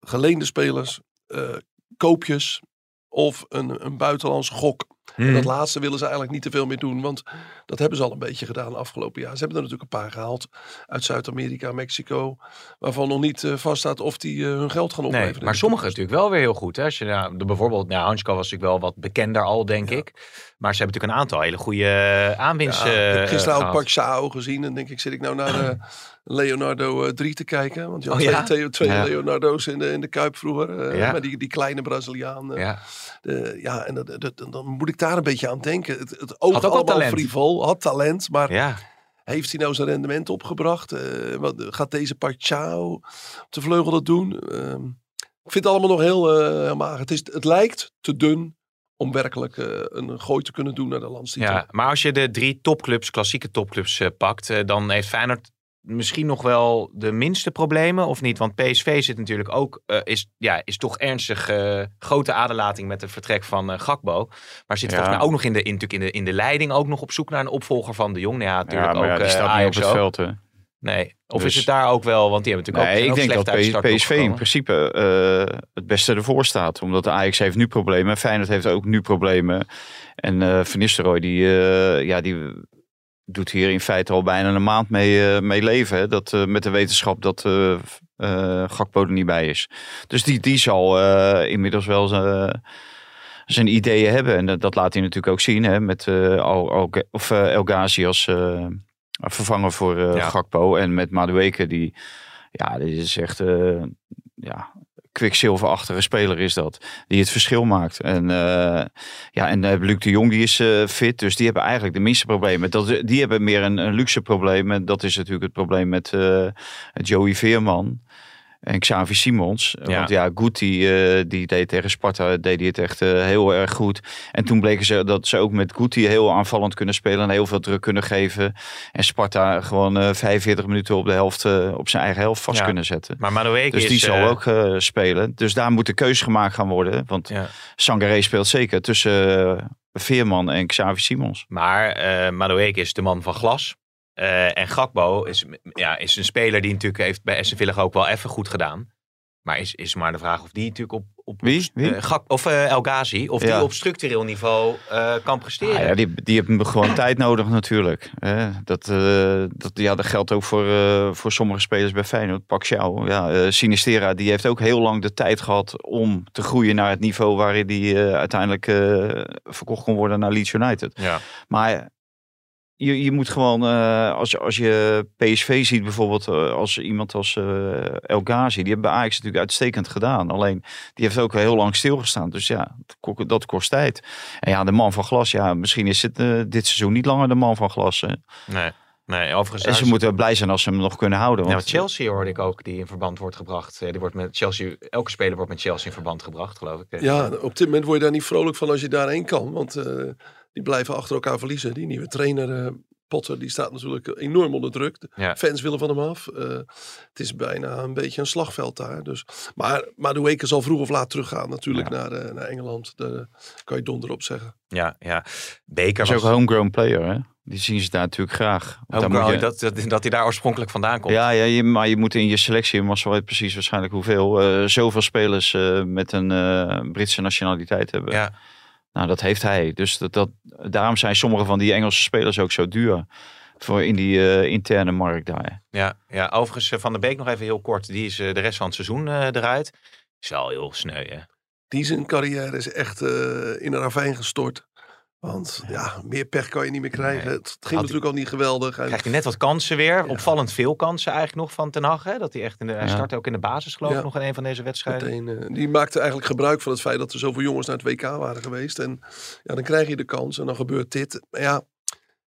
geleende spelers, eh, koopjes of een, een buitenlandse gok. En dat laatste willen ze eigenlijk niet te veel meer doen, want dat hebben ze al een beetje gedaan afgelopen jaar. Ze hebben er natuurlijk een paar gehaald uit Zuid-Amerika, Mexico, waarvan nog niet eh, vaststaat of die eh, hun geld gaan Nee, opleveren. in maar sommige natuurlijk wel weer heel goed. Hè? Als je, nou, de, bijvoorbeeld, nou, Hansko was natuurlijk wel wat bekender al, denk Ja. ik. Maar ze hebben natuurlijk een aantal hele goede eh, aanwinsten Ja, ik heb. Park Sao gezien en denk ik, zit ik nou naar Leonardo eh, 3 te kijken? Want je had Oh, twee, ja? twee. Leonardo's in de, in de Kuip vroeger. Ja. Maar die, die kleine Braziliaan. Ja. de- ja, en dat- dat- dan moet ik daar een beetje aan denken. Het, het oogt Had ook wel allemaal talent. frivol, had talent, maar ja, heeft hij nou zijn rendement opgebracht? Eh, wat, gaat deze Pachao op de vleugel dat doen? Ehm, ik vind het allemaal nog heel, mager. Het, is, het lijkt te dun om werkelijk eh, een gooi te kunnen doen naar de landstitel. ja, maar als je de drie topclubs, klassieke topclubs pakt, dan heeft Feyenoord misschien nog wel de minste problemen, of niet? Want PSV zit natuurlijk ook, eh, is, ja, is toch ernstig eh, grote aderlating met het vertrek van eh, Gakbo. Maar zit Ja. volgens mij ook nog in de, in, natuurlijk in, de, in de leiding ook nog op zoek naar een opvolger van de Jong. Ja, natuurlijk ja, maar ook ja, die staat niet op het ook. veld. Hè. Nee, of Dus- is het daar ook wel, want die hebben natuurlijk Nee, ook, ik denk slecht dat uit de PSV in principe het beste ervoor staat. Omdat de Ajax heeft nu problemen. Feyenoord heeft ook nu problemen. En Van Nistelrooy, die, ja, die doet hier in feite al bijna een maand mee, eh, mee leven. Hè? Dat, eh, met de wetenschap dat eh Gakpo er niet bij is. Dus die, die zal inmiddels wel zijn, ideeën hebben. En dat, dat laat hij natuurlijk ook zien hè? met Al, Al, of, eh, El Ghazi als vervanger voor Ja. Gakpo. En met Madueke die, ja, dit is echt... ja, kwikzilverachtige speler is dat. Die het verschil maakt. En, eh, ja, en eh, Luc de Jong die is eh, fit. Dus die hebben eigenlijk de minste problemen. Dat, die hebben meer een, een luxe probleem. En dat is natuurlijk het probleem met Joey Veerman. En Xavi Simons. Ja. Want ja, Guti eh, die deed tegen Sparta deed hij het echt eh, heel erg goed. En toen bleken ze dat ze ook met Guti heel aanvallend kunnen spelen. En heel veel druk kunnen geven. En Sparta gewoon eh 45 minuten op de helft eh, op zijn eigen helft vast Ja. kunnen zetten. Maar Madueke Dus is... die zal eh, ook eh, spelen. Dus daar moet de keuze gemaakt gaan worden. Want Ja. Sangaré speelt zeker tussen eh, Veerman en Xavi Simons. Maar eh Madueke is de man van glas. Eh, en Gakpo is, ja, is een speler die natuurlijk heeft bij Villa ook wel even goed gedaan. Maar is, is maar de vraag of die natuurlijk op... op Wie? Wie? eh, Gak, of eh, El Ghazi, of Ja. die op structureel niveau kan presteren. Ah ja, die, die hebben gewoon tijd nodig natuurlijk. Dat, dat, ja, dat geldt ook voor, voor sommige spelers bij Feyenoord. Pak Schouw. Ja, Sinistera die heeft ook heel lang de tijd gehad om te groeien naar het niveau waarin die uiteindelijk verkocht kon worden naar Leeds United. Ja. Maar je, je moet gewoon, eh, als, je- als je PSV ziet bijvoorbeeld, eh, als iemand als eh El Ghazi, die hebben bij Ajax natuurlijk uitstekend gedaan. Alleen, die heeft ook heel lang stilgestaan. Dus ja, dat ko- dat kost tijd. En ja, de man van glas, ja, misschien is het eh, dit seizoen niet langer de man van glas. Hè. Nee, nee overigens... En ze is- moeten blij zijn als ze hem nog kunnen houden. Ja, Want, want Chelsea hoorde ik ook, die in verband wordt gebracht. Eh, Die wordt met Chelsea, elke speler wordt met Chelsea in verband gebracht, geloof ik. Ja, op dit moment word je daar niet vrolijk van als je daarheen kan. Want eh, die blijven achter elkaar verliezen. Die nieuwe trainer eh, Potter, die staat natuurlijk enorm onder druk. De Ja. Fans willen van hem af. Eh, het is bijna een beetje een slagveld daar. Dus. Maar Madueke zal vroeg of laat teruggaan natuurlijk naar, eh, naar Engeland. Daar kan je donder op zeggen. Ja, ja. Beker is ook was een homegrown player, hè? Die zien ze daar natuurlijk graag. Homegrown, je- dat, dat, dat hij daar oorspronkelijk vandaan komt. Ja, ja je, maar je moet in je selectie, maar zo weet precies waarschijnlijk hoeveel, eh, zoveel spelers eh, met een eh, Britse nationaliteit hebben. Ja. Nou, dat heeft hij. Dus dat, dat, daarom zijn sommige van die Engelse spelers ook zo duur. Voor in die eh, interne markt daar. Ja, ja, overigens eh, Van der Beek nog even heel kort. Die is eh, de rest van het seizoen eh, eruit. Is wel heel sneu, hè? Die zijn carrière is echt eh, in een ravijn gestort. Want ja, meer pech kan je niet meer krijgen. Nee. Het ging Had natuurlijk al niet geweldig. Hij- Krijgt hij net wat kansen weer. Opvallend veel kansen eigenlijk nog van Ten Hag. Hè? Dat hij echt in de, hij startte ook in de basis geloof ik Ja. nog in een van deze wedstrijden. Meteen, eh, die maakte eigenlijk gebruik van het feit dat er zoveel jongens naar het WK waren geweest. En ja, dan krijg je de kans en dan gebeurt dit. Maar ja,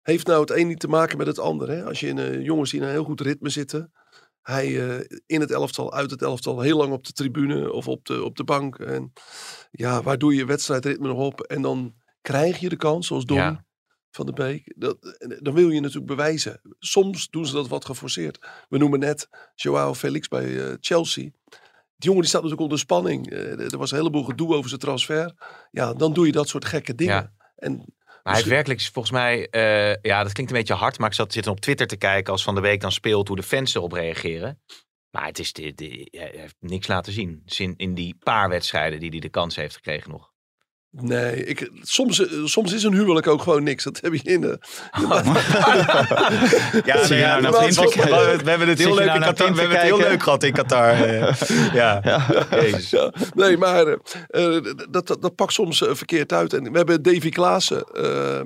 heeft nou het een niet te maken met het ander. Hè? Als je in, eh, jongens die in een heel goed ritme zitten. Hij eh, in het elftal, uit het elftal, heel lang op de tribune of op de, op de bank. En ja, waar doe je je wedstrijdritme nog op? En dan krijg je de kans, zoals Don Ja. van de Beek. Dat, en dan wil je natuurlijk bewijzen. Soms doen ze dat wat geforceerd. We noemen net Joao Felix bij eh, Chelsea. Die jongen die staat natuurlijk onder spanning. Eh, er was een heleboel gedoe over zijn transfer. Ja, dan doe je dat soort gekke dingen. Ja. En Maar hij heeft werkelijk, volgens mij, eh, ja, dat klinkt een beetje hard, maar ik zat zitten op Twitter te kijken als Van de Week dan speelt hoe de fans erop reageren. Maar het is de, de, hij heeft niks laten zien. In die paar wedstrijden die hij de kans heeft gekregen nog. Nee, ik, soms, eh, soms is een huwelijk ook gewoon niks. Dat heb je in de... Ja, nou we, we hebben het heel leuk nou in Qatar. We hebben het heel leuk gehad in Qatar. eh. ja. Ja, nee, maar eh, dat, dat, dat pakt soms verkeerd uit. En we hebben Davy Klaassen eh,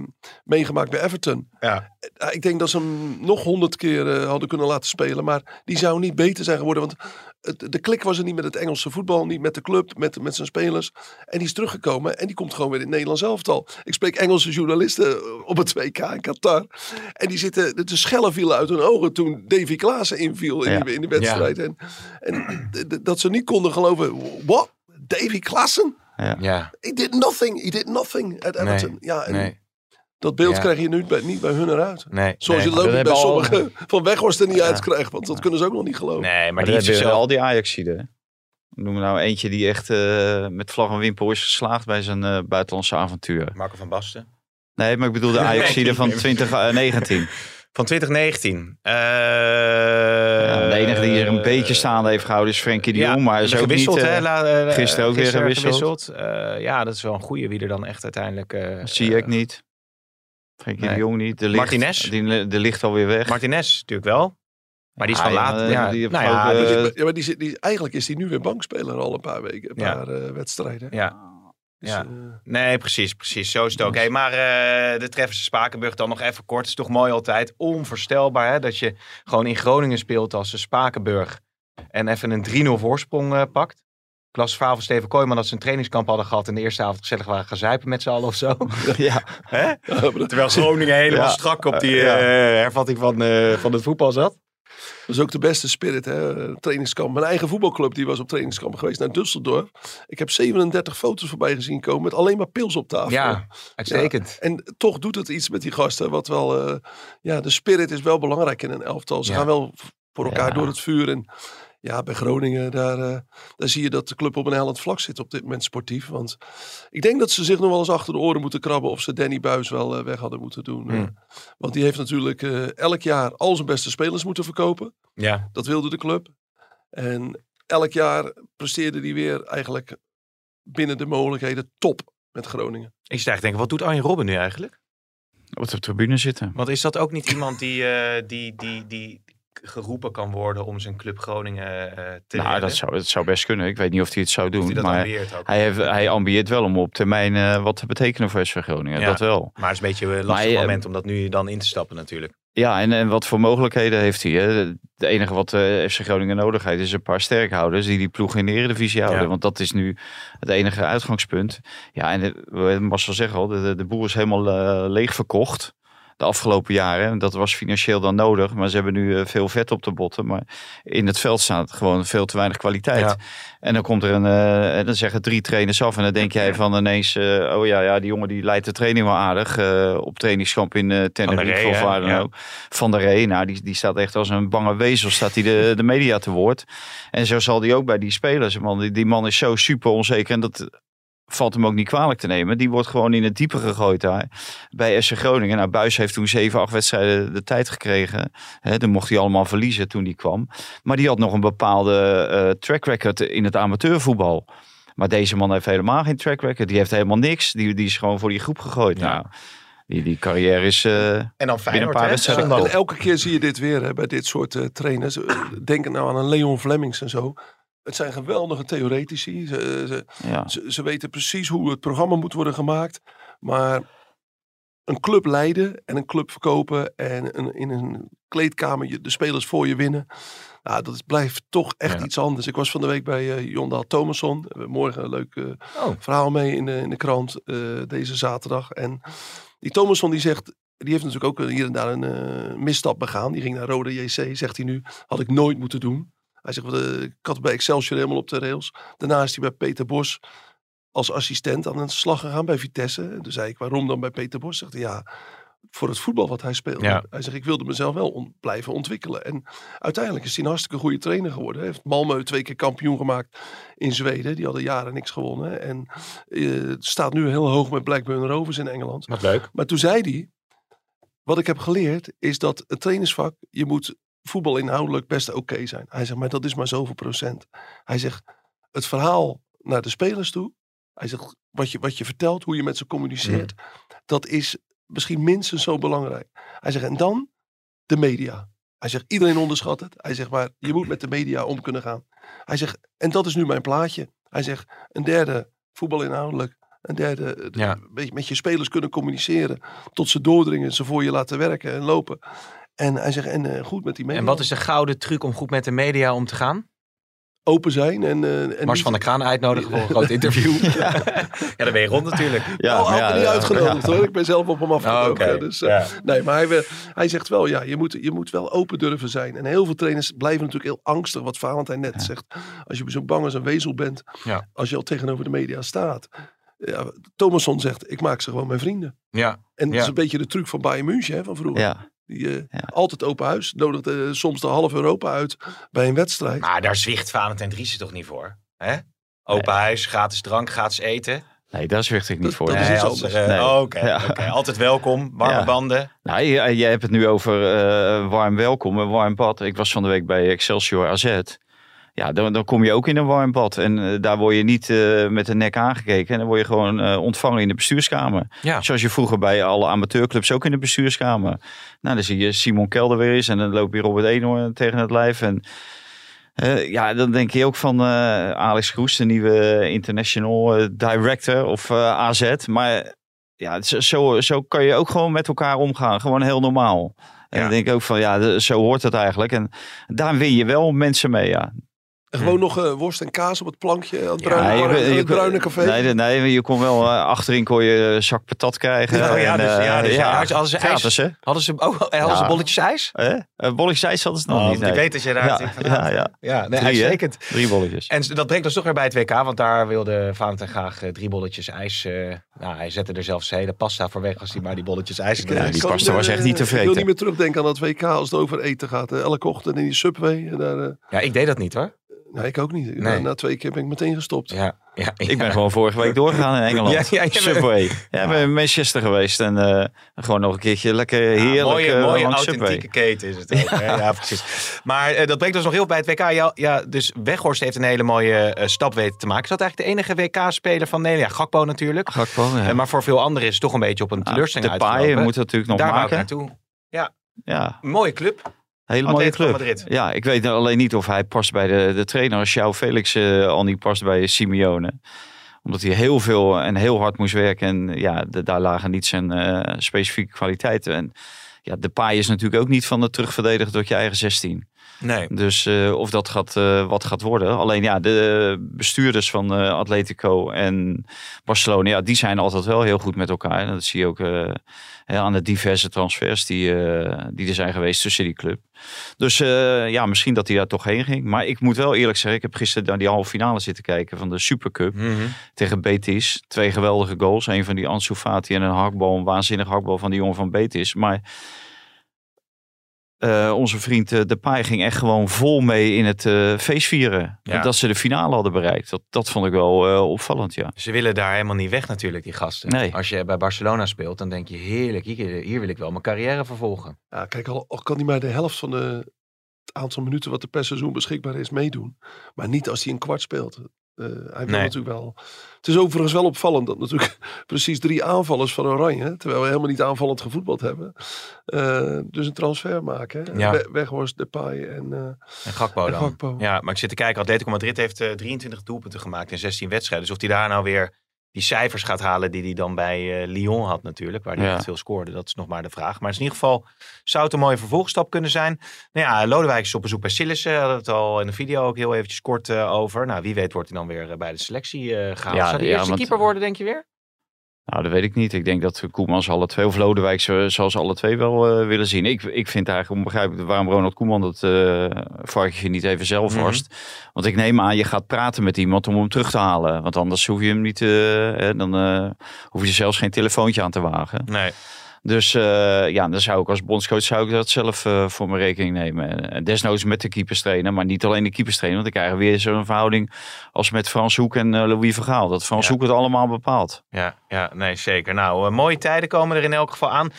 meegemaakt bij Everton. Ja. Ik denk dat ze hem nog honderd keer hadden kunnen laten spelen. Maar die zou niet beter zijn geworden. Want het, de klik was er niet met het Engelse voetbal. Niet met de club, met, met zijn spelers. En die is teruggekomen. En die komt gewoon weer in het Nederlands elftal. Ik spreek Engelse journalisten eh, op het WK in Qatar. En die zitten, de schellen vielen uit hun ogen toen Davy Klaassen inviel in, Ja. die, in die wedstrijd. En, en dat ze niet konden geloven. What? Davy Klaassen? Ja, He did nothing. He did nothing at Everton. ja, en nee, dat beeld Ja. krijg je nu bij, niet bij hun eruit. nee. Zoals nee. je het ook bij al- sommigen van Weghorst er niet Ja. uit krijgt. Want dat kunnen ze ook nog niet geloven. Nee, maar Maar die hebben al die Ajaxiden. Noem nou eentje die echt eh, met vlag en wimpel is geslaagd bij zijn eh, buitenlandse avontuur. Marco van Basten. Nee, maar ik bedoel de Ajaxiden van eh, 2019. Van 2019. Eh Ja, de enige die er een beetje staande heeft gehouden is Frenkie de Jong. maar is ook gewisseld, niet... hè? La- gisteren ook weer gewisseld. Ja, dat is wel een goeie wie er dan echt uiteindelijk... zie ik niet. Frenkie de Nee. Jong niet. De licht, Martinez? Die, de ligt alweer weg. Martinez natuurlijk wel. Maar die is Ah, van ja, laat. Ja, die nou ja, ook, die- eh, Ja, maar die, die, eigenlijk is hij nu weer bankspeler al een paar weken, een paar eh, wedstrijden. ja. Dus, ja. Nee, precies, precies. Zo is het ook. Hey, maar de treffers Spakenburg dan nog even kort. is toch mooi altijd. Onvoorstelbaar hè, dat je gewoon in Groningen speelt als de Spakenburg. En even een 3-0 voorsprong pakt. Ik las het verhaal van Steven Kooijman dat ze een trainingskamp hadden gehad. En de eerste avond gezellig waren gaan zuipen met z'n allen of zo. ja. Terwijl Groningen helemaal Ja. strak op die hervatting van, van het voetbal zat. Was ook de beste spirit, hè? trainingskamp. Mijn eigen voetbalclub die was op trainingskamp geweest naar Düsseldorf. Ik heb 37 foto's voorbij gezien komen met alleen maar pils op tafel. Ja, uitstekend. En toch doet het iets met die gasten. Wat wel, eh, ja, de spirit is wel belangrijk in een elftal. Ze Ja. gaan wel voor elkaar Ja. door het vuur. En ja, bij Groningen, daar, eh, daar zie je dat de club op een hellend vlak zit op dit moment sportief. Want ik denk dat ze zich nog wel eens achter de oren moeten krabben of ze Danny Buis wel eh, weg hadden moeten doen. Hmm. Eh, want die heeft natuurlijk eh, elk jaar al zijn beste spelers moeten verkopen. Ja. Dat wilde de club. En elk jaar presteerde die weer eigenlijk binnen de mogelijkheden top met Groningen. Ik zit eigenlijk denken, wat doet Arjen Robben nu eigenlijk? Op de tribune zitten. Want is dat ook niet iemand die, eh, die, die, die geroepen kan worden om zijn club Groningen eh, te Nou, dat zou, dat zou best kunnen. Ik weet niet of hij het zou doen. hij maar hij, heeft, hij ambieert wel om op termijn eh, wat te betekenen voor SV Groningen. Ja. Dat wel. Maar het is een beetje een lastig Maar, moment om dat nu dan in te stappen natuurlijk. Ja, en, en wat voor mogelijkheden heeft hij? Hè? Het enige wat eh FC Groningen nodig heeft is een paar sterkhouders die die ploeg in de Eredivisie houden. Ja. Want dat is nu het enige uitgangspunt. Ja, en Marcel zegt al, de, de, de boel is helemaal leeg verkocht de afgelopen jaren. En Dat was financieel dan nodig, maar ze hebben nu eh, veel vet op de botten. Maar in het veld staat gewoon veel te weinig kwaliteit. Ja. En dan komt er een, eh, en dan zeggen drie trainers af. En dan denk jij van ineens, eh, oh ja, ja, die jongen die leidt de training wel aardig. op trainingskamp in Tenerife of waar dan Ja. ook. Van der Rey, nou, die, die staat echt als een bange wezel, staat hij de, de media te woord. En zo zal die ook bij die spelers, man. Die, die man is zo super onzeker en dat valt hem ook niet kwalijk te nemen. Die wordt gewoon in het diepe gegooid daar bij SC Groningen. Nou, Buis heeft toen zeven, acht wedstrijden de tijd gekregen. Hè, dan mocht hij allemaal verliezen toen die kwam. Maar die had nog een bepaalde eh, track record in het amateurvoetbal. Maar deze man heeft helemaal geen track record. Die heeft helemaal niks. Die, die is gewoon voor die groep gegooid. Ja. Nou, die, die carrière is... eh, En dan Feyenoord, een paar hè? wedstrijden Zondag. En elke keer zie je dit weer hè, bij dit soort eh, trainers. Denk nou aan een Leon Flemings en zo. Het zijn geweldige theoretici. Ze, ze, ja. ze, ze weten precies hoe het programma moet worden gemaakt. Maar een club leiden en een club verkopen en een, in een kleedkamer de spelers voor je winnen. Nou, dat is- blijft toch echt Ja. iets anders. Ik was van de week bij eh Jondaal Thomasson. We hebben morgen een leuk eh, Oh. verhaal mee in de, in de krant eh, deze zaterdag. En die Thomasson die zegt, die heeft natuurlijk ook hier en daar een eh, misstap begaan. Die ging naar Rode JC, zegt hij nu. Had ik nooit moeten doen. Hij zegt, eh, ik had bij Excelsior helemaal op de rails. Daarna is hij bij Peter Bos als assistent aan de slag gegaan bij Vitesse. En toen zei ik, waarom dan bij Peter Bos? Zegt hij, ja, voor het voetbal wat hij speelde. Ja. Hij zegt, ik wilde mezelf wel on- blijven ontwikkelen. En uiteindelijk is hij een hartstikke goede trainer geworden. Hij heeft Malmö twee keer kampioen gemaakt in Zweden. Die hadden jaren niks gewonnen. En eh, staat nu heel hoog met Blackburn Rovers in Engeland. Wat leuk. Maar toen zei hij, wat ik heb geleerd is dat het trainersvak, je moet voetbal inhoudelijk best oké zijn. Hij zegt, maar dat is maar zoveel procent. Hij zegt, het verhaal naar de spelers toe. Hij zegt, wat je, wat je vertelt, hoe je met ze communiceert. Dat is misschien minstens zo belangrijk. Hij zegt, en dan de media. Hij zegt, iedereen onderschat het. Hij zegt, maar je moet met de media om kunnen gaan. Hij zegt, en dat is nu mijn plaatje. Hij zegt, een derde voetbal inhoudelijk. Een derde, eh, Ja. een beetje met je spelers kunnen communiceren. Tot ze doordringen, ze voor je laten werken en lopen. En hij zegt, en eh, goed met die media. En wat is de gouden truc om goed met de media om te gaan? Open zijn en... eh, en Mars van der Kraan uitnodigen voor een groot interview. ja. dan ben je rond natuurlijk. Ja, oh, maar had me niet ja, uitgenodigd ja. hoor. Ik ben zelf op hem afgekomen. Oh, oké. Dus, eh, Ja. Nee, maar hij, hij zegt wel, ja, je moet, je moet wel open durven zijn. En heel veel trainers blijven natuurlijk heel angstig. Wat Valentijn net zegt. Als je zo bang als een wezel bent. Ja. Als je al tegenover de media staat. Ja, Thomasson zegt, ik maak ze gewoon mijn vrienden. Ja. En dat Ja. is een beetje de truc van Bayern München hè, van vroeger. Ja, Die, eh, Ja. Altijd open huis. Nodigde soms de half Europa uit bij een wedstrijd. Maar daar zwicht Valentijn Driessen toch niet voor? Hè? Open huis, gratis drank, gratis eten. nee, daar zwicht ik niet Dat- voor. dat is Nee, iets er, eh, Nee. oh, Oké, Ja. oké. altijd welkom. Warme Ja. banden. Nou, je- jij hebt het nu over eh, warm welkom en warm bad. Ik was van de week bij Excelsior AZ. Ja, dan, dan kom je ook in een warm bad. En eh, daar word je niet eh, met de nek aangekeken. En dan word je gewoon eh, ontvangen in de bestuurskamer. Ja. Zoals je vroeger bij alle amateurclubs ook in de bestuurskamer. Nou, dan zie je Simon Kelder weer eens. En dan loopt je Robert Eenhoorn tegen het lijf. En ja, dan denk je ook van Alex Kroes, de nieuwe international director of AZ. Maar ja, zo, zo, kan je ook gewoon met elkaar omgaan. Gewoon heel normaal. En Ja. dan denk ik ook van, ja, zo hoort het eigenlijk. En daar win je wel mensen mee, ja. En gewoon nog eh, worst en kaas op het plankje. Aan het Ja, bruine, je- aan je- het bruine café. Nee, nee, nee, je kon wel eh, achterin kon je zak patat krijgen. Oh ja, En, dus- ja, eh, dus ja, als- als ze ijs- gratis, hè? Hadden ze, oh, en hadden ze bolletjes ijs? Eh? Bolletjes ijs hadden ze nog Oh, niet. ik nee. weet dat je daar Ja, ja, ja. Ja, nee, Drie, hè? uitstekend. Drie bolletjes. En dat brengt ons toch weer bij het WK, want daar wilde Valentijn graag drie bolletjes ijs. nou, hij zette er zelfs hele pasta voor weg als hij maar die bolletjes ijs Ik, kreeg. Ja, die pasta was echt niet te Ik wil niet meer terugdenken aan dat WK als het over eten gaat. Elke ochtend in die Subway. Daar, Ja, ik deed dat niet hoor. Nee, ik ook niet. Nee. Na, twee keer ben ik meteen gestopt. Ja, ja, Ik ben gewoon vorige week doorgegaan in Engeland. Ja, ja, Subway. Ja, ben in Manchester geweest. En eh, gewoon nog een keertje lekker heerlijk mooie, eh, mooie authentieke Subway. keten is het. ook, hè? ja, precies. Maar eh, dat brengt ons nog heel bij het WK. Ja, ja, dus Weghorst heeft een hele mooie stap weten te maken. Is dat eigenlijk de enige WK-speler van Nederland? Ja, Gakpo natuurlijk. Gakpo, ja. Maar voor veel anderen is het toch een beetje op een teleurstelling de paai uitgelopen. moet het natuurlijk nog Daar maken. naartoe. Ja, Een mooie club. Hele mooie club. Madrid. Ja, ik weet alleen niet of hij past bij de, de trainer. Als João Felix eh, al niet past bij Simeone. Omdat hij heel veel en heel hard moest werken. En ja, de- daar lagen niet zijn eh, specifieke kwaliteiten. En ja, de paai is natuurlijk ook niet van het terugverdedigen tot je eigen 16. Nee. Dus eh, of dat gaat, eh, wat gaat worden. Alleen ja, de bestuurders van eh, Atletico en Barcelona, ja, die zijn altijd wel heel goed met elkaar. En dat zie je ook aan de diverse transfers die, die er zijn geweest tussen die club. Dus ja, misschien dat hij daar toch heen ging. Maar ik moet wel eerlijk zeggen, ik heb gisteren naar die halve finale zitten kijken van de Supercup Mhm. tegen Betis. Twee geweldige goals. Een van die Ansu Fati en een hakbal, een waanzinnig hakbal van die jongen van Betis. Maar eh, onze vriend eh, Depay ging echt gewoon vol mee in het eh feestvieren. Ja. Dat ze de finale hadden bereikt. Dat, dat vond ik wel eh, opvallend, ja. Ze willen daar helemaal niet weg natuurlijk, die gasten. Nee. Als je bij Barcelona speelt, dan denk je heerlijk, hier, hier wil ik wel mijn carrière vervolgen. Ja, kijk, al, al kan hij maar de helft van de, het aantal minuten wat er per seizoen beschikbaar is meedoen. Maar niet als hij een kwart speelt. Eh, hij wil Nee. natuurlijk wel. Het is overigens wel opvallend dat natuurlijk precies drie aanvallers van Oranje, terwijl we helemaal niet aanvallend gevoetbald hebben, eh, dus een transfer maken. hè. Ja. We- Weghorst, Depay en, eh En Gakpo en. Gakpo. Ja, maar ik zit te kijken, Atletico Madrid heeft eh, 23 doelpunten gemaakt in 16 wedstrijden. Dus of hij daar nou weer die cijfers gaat halen die hij dan bij eh, Lyon had natuurlijk, waar hij Ja. veel scoorde, dat is nog maar de vraag. Maar in ieder geval zou het een mooie vervolgstap kunnen zijn. Nou ja, Lodewijk is op bezoek bij Sillissen, hadden het al in de video ook heel eventjes kort eh, over. Nou, wie weet wordt hij dan weer eh, bij de selectie eh gehaald. Ja, zou de ja, eerste want- keeper worden, denk je weer? Nou, dat weet ik niet. Ik denk dat Koemans alle twee, of Lodewijk, zo- zal ze alle twee wel eh, willen zien. Ik, ik vind eigenlijk onbegrijpelijk waarom Ronald Koeman dat eh varkentje niet even zelf Mhm. worst. Want ik neem aan, je gaat praten met iemand om hem terug te halen. Want anders hoef je hem niet, eh, dan hoef je zelfs geen telefoontje aan te wagen. Nee. Dus eh, ja, dan zou ik als bondscoach zou ik dat zelf eh, voor mijn rekening nemen. En desnoods met de keepers trainen, maar niet alleen de keepers trainen. Want dan krijgen we weer zo'n verhouding als met Frans Hoek en eh, Louis Vergaal. Dat Frans Ja. Hoek het allemaal bepaalt. Ja, ja, nee, zeker. Nou, eh, mooie tijden komen er in elk geval aan.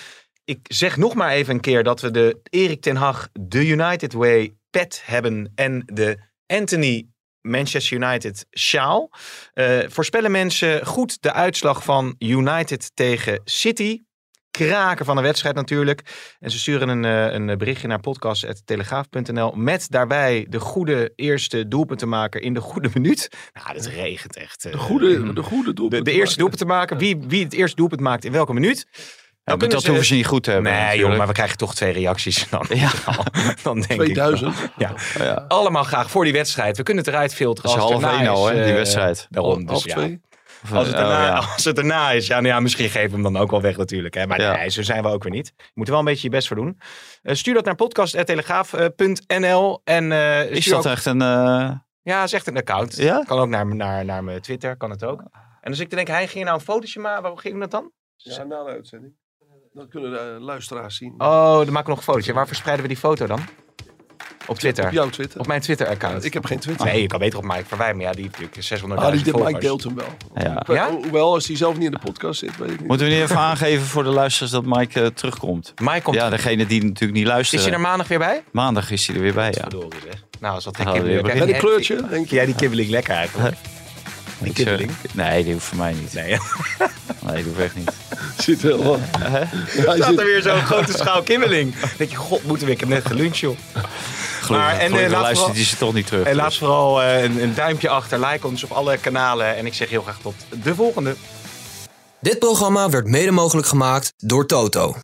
Ik zeg nog maar even een keer dat we de Erik ten Hag The United Way pet hebben en de Anthony Manchester United sjaal. Eh, voorspellen mensen goed de uitslag van United tegen City. Kraken van een wedstrijd natuurlijk. En ze sturen een, eh, een berichtje naar podcast.telegraaf.nl met daarbij de goede eerste doelpuntenmaker in de goede minuut. Nou, het regent echt. eh, De goede, de goede de, doelpunt. de eerste doelpunt te maken. Wie, wie het eerste doelpunt maakt in welke minuut. Ja, dat hoeven ze niet goed te hebben. Nee, joh, maar we krijgen toch twee reacties. Dan, Ja. dan denk ik. 2000. Ja. Ja. Allemaal graag voor die wedstrijd. We kunnen het eruit filteren. Dat is half één al, hè, die eh, wedstrijd. Daarom, dus half ja. twee. Of, Als het, oh, erna, ja. als het erna is, ja, nou ja, misschien geven we hem dan ook wel weg natuurlijk. Hè? Maar Ja. nee, zo zijn we ook weer niet. Je moet er wel een beetje je best voor doen. Eh, stuur dat naar podcast.telegraaf.nl. En, eh, Is stuur dat ook- echt een... eh, Ja, is echt een account. Ja? Kan ook naar, naar, naar mijn Twitter, kan het ook. En dus ik denk, hij ging nou een fotootje maken. Waarom ging dat dan? Ja, na de uitzending. Dan kunnen de eh, luisteraars zien. Oh, dan maken we nog een fotootje. Waar verspreiden we die foto dan? Op Twitter. Op jouw Twitter. Op mijn Twitter-account. Ik heb geen Twitter. Nee, je kan beter op Mike Verwij, maar ja, die heeft natuurlijk 600.000 Ah, die, Mike deelt hem wel. Ja. Ja? Hoewel, als hij zelf niet in de podcast zit, weet ik niet. Moeten we niet even aangeven voor de luisteraars dat Mike eh, terugkomt? Mike komt... Ja, degene die natuurlijk niet luisteren. Is hij er maandag weer bij? Maandag is hij er weer bij, ja. Verdorie zeg. Nou, als dat Ah, die weer kibbeling... begin. En een kleurtje, denk je? jij die kibbeling lekker eigenlijk? Die kibbeling? Nee, die hoeft voor mij niet. Nee, Nee, die hoeft echt niet. Zit wel wat. Hij zit- er weer zo'n grote schaal kibbeling. Denk je, god, moeten we... Ik heb net geluncht, joh. Gelukkig, Maar- en, eh, gelukkig laat luistert vooral- hij ze toch niet terug. En laat dus. vooral eh, een, een duimpje achter. Like ons op alle kanalen. En ik zeg heel graag tot de volgende. Dit programma werd mede mogelijk gemaakt door Toto.